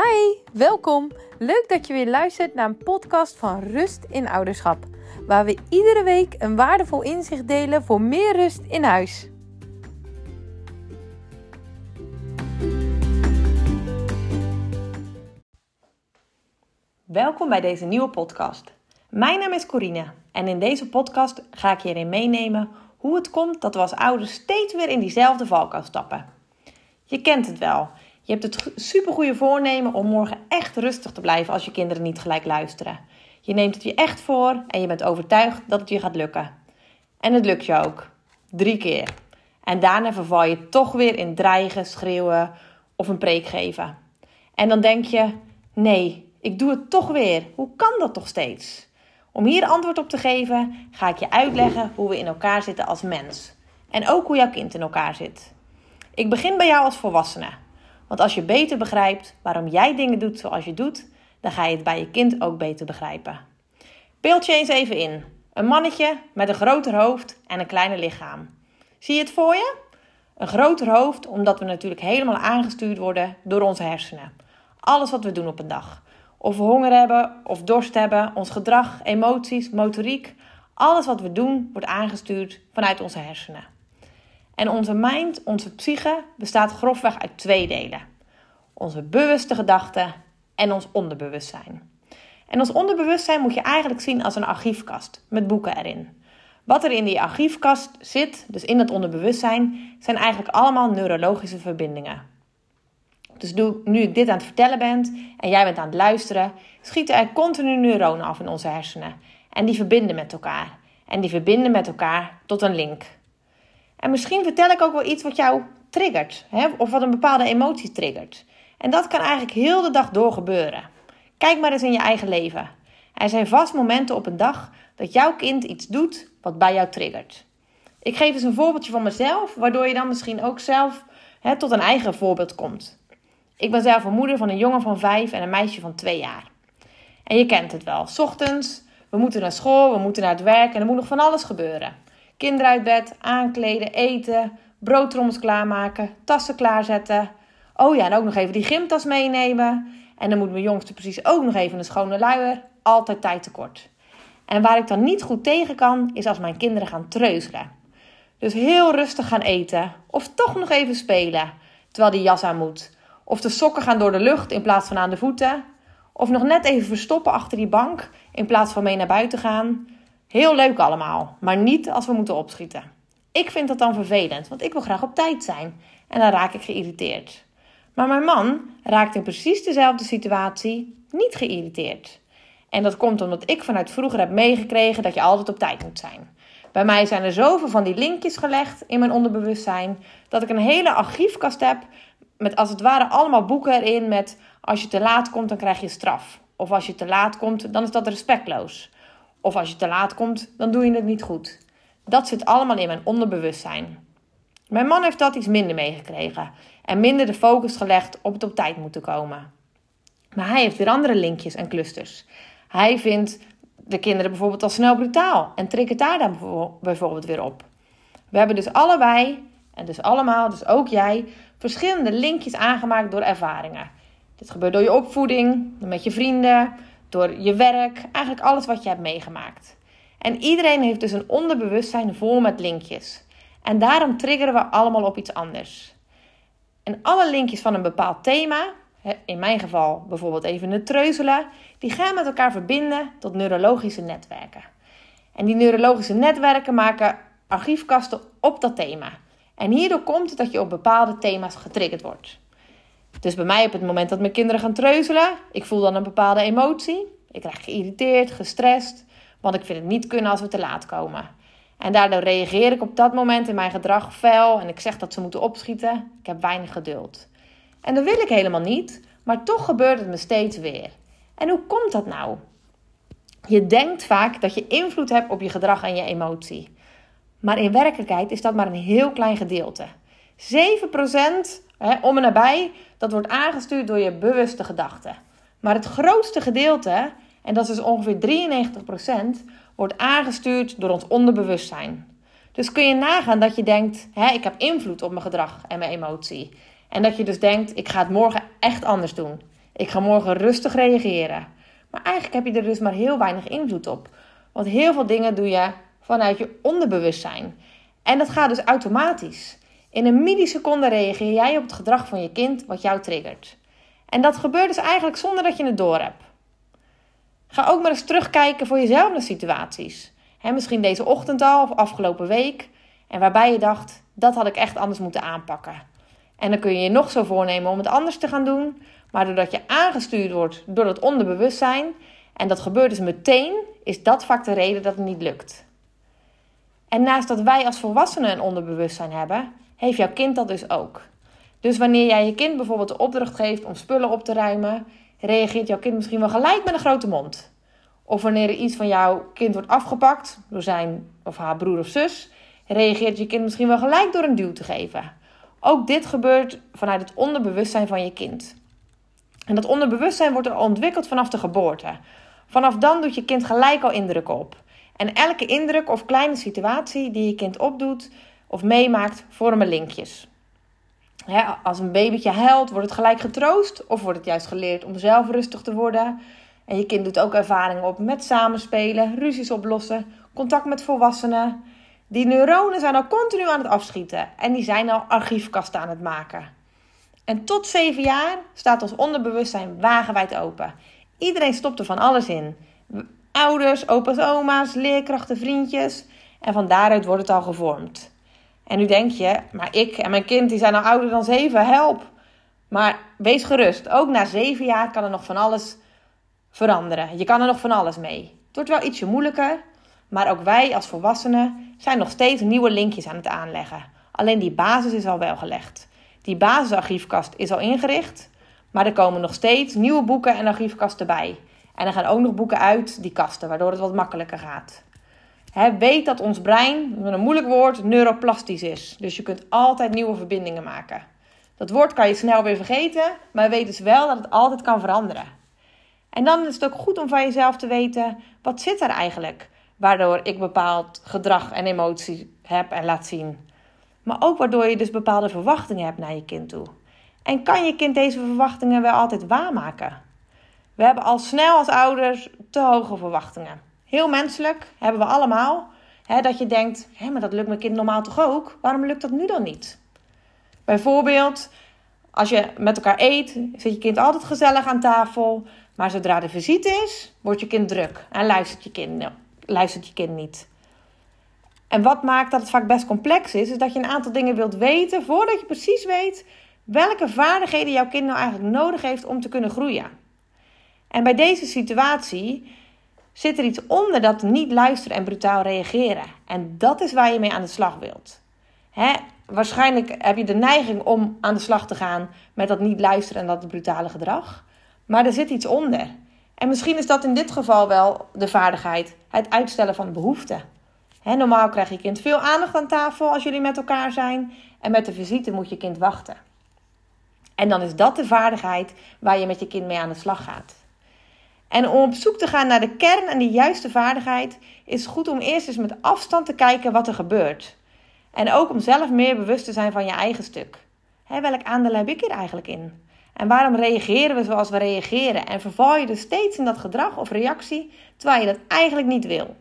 Hi, welkom. Leuk dat je weer luistert naar een podcast van Rust in Ouderschap, waar we iedere week een waardevol inzicht delen voor meer rust in huis. Welkom bij deze nieuwe podcast. Mijn naam is Corine en in deze podcast ga ik je erin meenemen hoe het komt dat we als ouders steeds weer in diezelfde valkuil stappen. Je kent het wel. Je hebt het supergoeie voornemen om morgen echt rustig te blijven als je kinderen niet gelijk luisteren. Je neemt het je echt voor en je bent overtuigd dat het je gaat lukken. En het lukt je ook. Drie keer. En daarna verval je toch weer in dreigen, schreeuwen of een preek geven. En dan denk je: nee, ik doe het toch weer. Hoe kan dat toch steeds? Om hier antwoord op te geven, ga ik je uitleggen hoe we in elkaar zitten als mens. En ook hoe jouw kind in elkaar zit. Ik begin bij jou als volwassene. Want als je beter begrijpt waarom jij dingen doet zoals je doet, dan ga je het bij je kind ook beter begrijpen. Beeld je eens even in. Een mannetje met een groter hoofd en een kleiner lichaam. Zie je het voor je? Een groter hoofd omdat we natuurlijk helemaal aangestuurd worden door onze hersenen. Alles wat we doen op een dag. Of we honger hebben of dorst hebben, ons gedrag, emoties, motoriek, alles wat we doen wordt aangestuurd vanuit onze hersenen. En onze mind, onze psyche, bestaat grofweg uit twee delen: onze bewuste gedachten en ons onderbewustzijn. En ons onderbewustzijn moet je eigenlijk zien als een archiefkast met boeken erin. Wat er in die archiefkast zit, dus in het onderbewustzijn, zijn eigenlijk allemaal neurologische verbindingen. Dus nu ik dit aan het vertellen ben en jij bent aan het luisteren, schieten er continu neuronen af in onze hersenen. En die verbinden met elkaar. En die verbinden met elkaar tot een link. En misschien vertel ik ook wel iets wat jou triggert, hè? of wat een bepaalde emotie triggert. En dat kan eigenlijk heel de dag door gebeuren. Kijk maar eens in je eigen leven. Er zijn vast momenten op een dag dat jouw kind iets doet wat bij jou triggert. Ik geef eens een voorbeeldje van mezelf, waardoor je dan misschien ook zelf hè, tot een eigen voorbeeld komt. Ik ben zelf een moeder van een jongen van vijf en een meisje van twee jaar. En je kent het wel. Ochtends, we moeten naar school, we moeten naar het werk en er moet nog van alles gebeuren. Kinderen uit bed, aankleden, eten, broodtrommels klaarmaken, tassen klaarzetten. Oh ja, en ook nog even die gymtas meenemen. En dan moet mijn jongste precies ook nog even een schone luier. Altijd tijd tekort. En waar ik dan niet goed tegen kan, is als mijn kinderen gaan treuzelen. Dus heel rustig gaan eten. Of toch nog even spelen, terwijl die jas aan moet. Of de sokken gaan door de lucht in plaats van aan de voeten. Of nog net even verstoppen achter die bank in plaats van mee naar buiten gaan. Heel leuk allemaal, maar niet als we moeten opschieten. Ik vind dat dan vervelend, want ik wil graag op tijd zijn en dan raak ik geïrriteerd. Maar mijn man raakt in precies dezelfde situatie niet geïrriteerd. En dat komt omdat ik vanuit vroeger heb meegekregen dat je altijd op tijd moet zijn. Bij mij zijn er zoveel van die linkjes gelegd in mijn onderbewustzijn dat ik een hele archiefkast heb met als het ware allemaal boeken erin met als je te laat komt dan krijg je straf. Of als je te laat komt dan is dat respectloos. Of als je te laat komt, dan doe je het niet goed. Dat zit allemaal in mijn onderbewustzijn. Mijn man heeft dat iets minder meegekregen en minder de focus gelegd op het op tijd moeten komen. Maar hij heeft weer andere linkjes en clusters. Hij vindt de kinderen bijvoorbeeld al snel brutaal en triggert daar dan bijvoorbeeld weer op. We hebben dus allebei, en dus allemaal, dus ook jij, verschillende linkjes aangemaakt door ervaringen. Dit gebeurt door je opvoeding, met je vrienden, door je werk, eigenlijk alles wat je hebt meegemaakt. En iedereen heeft dus een onderbewustzijn vol met linkjes. En daarom triggeren we allemaal op iets anders. En alle linkjes van een bepaald thema, in mijn geval bijvoorbeeld even het treuzelen, die gaan met elkaar verbinden tot neurologische netwerken. En die neurologische netwerken maken archiefkasten op dat thema. En hierdoor komt het dat je op bepaalde thema's getriggerd wordt. Dus bij mij op het moment dat mijn kinderen gaan treuzelen, ik voel dan een bepaalde emotie. Ik raak geïrriteerd, gestrest, want ik vind het niet kunnen als we te laat komen. En daardoor reageer ik op dat moment in mijn gedrag fel en ik zeg dat ze moeten opschieten. Ik heb weinig geduld. En dat wil ik helemaal niet, maar toch gebeurt het me steeds weer. En hoe komt dat nou? Je denkt vaak dat je invloed hebt op je gedrag en je emotie. Maar in werkelijkheid is dat maar een heel klein gedeelte. 7% om en nabij, dat wordt aangestuurd door je bewuste gedachten. Maar het grootste gedeelte, en dat is dus ongeveer 93%, wordt aangestuurd door ons onderbewustzijn. Dus kun je nagaan dat je denkt: ik heb invloed op mijn gedrag en mijn emotie. En dat je dus denkt: ik ga het morgen echt anders doen. Ik ga morgen rustig reageren. Maar eigenlijk heb je er dus maar heel weinig invloed op. Want heel veel dingen doe je vanuit je onderbewustzijn. En dat gaat dus automatisch. In een milliseconde reageer jij op het gedrag van je kind wat jou triggert. En dat gebeurt dus eigenlijk zonder dat je het doorhebt. Ga ook maar eens terugkijken voor jezelf naar situaties. misschien deze ochtend al of afgelopen week. En waarbij je dacht, dat had ik echt anders moeten aanpakken. En dan kun je je nog zo voornemen om het anders te gaan doen. Maar doordat je aangestuurd wordt door het onderbewustzijn, en dat gebeurt dus meteen, is dat vaak de reden dat het niet lukt. En naast dat wij als volwassenen een onderbewustzijn hebben, heeft jouw kind dat dus ook. Dus wanneer jij je kind bijvoorbeeld de opdracht geeft om spullen op te ruimen, reageert jouw kind misschien wel gelijk met een grote mond. Of wanneer er iets van jouw kind wordt afgepakt door zijn of haar broer of zus, reageert je kind misschien wel gelijk door een duw te geven. Ook dit gebeurt vanuit het onderbewustzijn van je kind. En dat onderbewustzijn wordt er ontwikkeld vanaf de geboorte. Vanaf dan doet je kind gelijk al indruk op. En elke indruk of kleine situatie die je kind opdoet of meemaakt, vormen linkjes. als een babytje huilt, wordt het gelijk getroost of wordt het juist geleerd om zelf rustig te worden. En je kind doet ook ervaringen op met samenspelen, ruzies oplossen, contact met volwassenen. Die neuronen zijn al continu aan het afschieten en die zijn al archiefkasten aan het maken. En tot zeven jaar staat ons onderbewustzijn wagenwijd open. Iedereen stopt er van alles in. Ouders, opa's, oma's, leerkrachten, vriendjes. En van daaruit wordt het al gevormd. En nu denk je, maar ik en mijn kind die zijn al ouder dan zeven, help. Maar wees gerust, ook na zeven jaar kan er nog van alles veranderen. Je kan er nog van alles mee. Het wordt wel ietsje moeilijker, maar ook wij als volwassenen zijn nog steeds nieuwe linkjes aan het aanleggen. Alleen die basis is al wel gelegd. Die basisarchiefkast is al ingericht, maar er komen nog steeds nieuwe boeken en archiefkasten bij. En er gaan ook nog boeken uit die kasten, waardoor het wat makkelijker gaat. Weet dat ons brein, met een moeilijk woord, neuroplastisch is. Dus je kunt altijd nieuwe verbindingen maken. Dat woord kan je snel weer vergeten, maar weet dus wel dat het altijd kan veranderen. En dan is het ook goed om van jezelf te weten, wat zit er eigenlijk? Waardoor ik bepaald gedrag en emotie heb en laat zien. Maar ook waardoor je dus bepaalde verwachtingen hebt naar je kind toe. En kan je kind deze verwachtingen wel altijd waarmaken? We hebben al snel als ouders te hoge verwachtingen. Heel menselijk hebben we allemaal. Hè, dat je denkt, hé, maar dat lukt mijn kind normaal toch ook? Waarom lukt dat nu dan niet? Bijvoorbeeld, als je met elkaar eet, zit je kind altijd gezellig aan tafel. Maar zodra de visite is, wordt je kind druk en luistert je kind, luistert je kind niet. En wat maakt dat het vaak best complex is, is dat je een aantal dingen wilt weten voordat je precies weet welke vaardigheden jouw kind nou eigenlijk nodig heeft om te kunnen groeien. En bij deze situatie zit er iets onder dat niet luisteren en brutaal reageren. En dat is waar je mee aan de slag wilt. Hè? Waarschijnlijk heb je de neiging om aan de slag te gaan met dat niet luisteren en dat brutale gedrag. Maar er zit iets onder. En misschien is dat in dit geval wel de vaardigheid, het uitstellen van behoeften normaal krijg je kind veel aandacht aan tafel als jullie met elkaar zijn. En met de visite moet je kind wachten. En dan is dat de vaardigheid waar je met je kind mee aan de slag gaat. En om op zoek te gaan naar de kern en de juiste vaardigheid, is het goed om eerst eens met afstand te kijken wat er gebeurt. En ook om zelf meer bewust te zijn van je eigen stuk. welk aandeel heb ik hier eigenlijk in? En waarom reageren we zoals we reageren? En verval je dus steeds in dat gedrag of reactie terwijl je dat eigenlijk niet wil?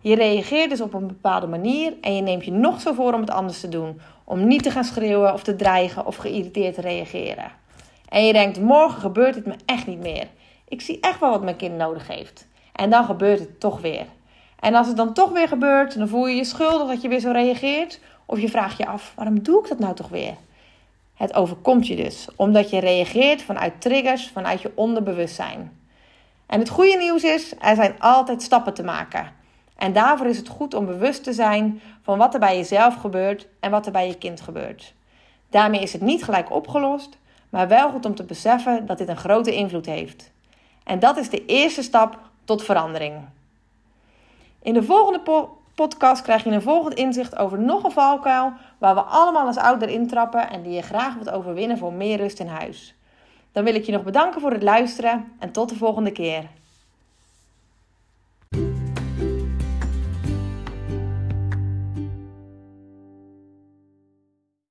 Je reageert dus op een bepaalde manier en je neemt je nog zo voor om het anders te doen. Om niet te gaan schreeuwen of te dreigen of geïrriteerd te reageren. En je denkt, morgen gebeurt het me echt niet meer. Ik zie echt wel wat mijn kind nodig heeft. En dan gebeurt het toch weer. En als het dan toch weer gebeurt, dan voel je je schuldig dat je weer zo reageert. Of je vraagt je af, waarom doe ik dat nou toch weer? Het overkomt je dus, omdat je reageert vanuit triggers, vanuit je onderbewustzijn. En het goede nieuws is, er zijn altijd stappen te maken. En daarvoor is het goed om bewust te zijn van wat er bij jezelf gebeurt en wat er bij je kind gebeurt. Daarmee is het niet gelijk opgelost, maar wel goed om te beseffen dat dit een grote invloed heeft. En dat is de eerste stap tot verandering. In de volgende podcast krijg je een volgend inzicht over nog een valkuil waar we allemaal als ouder intrappen en die je graag wilt overwinnen voor meer rust in huis. Dan wil ik je nog bedanken voor het luisteren en tot de volgende keer.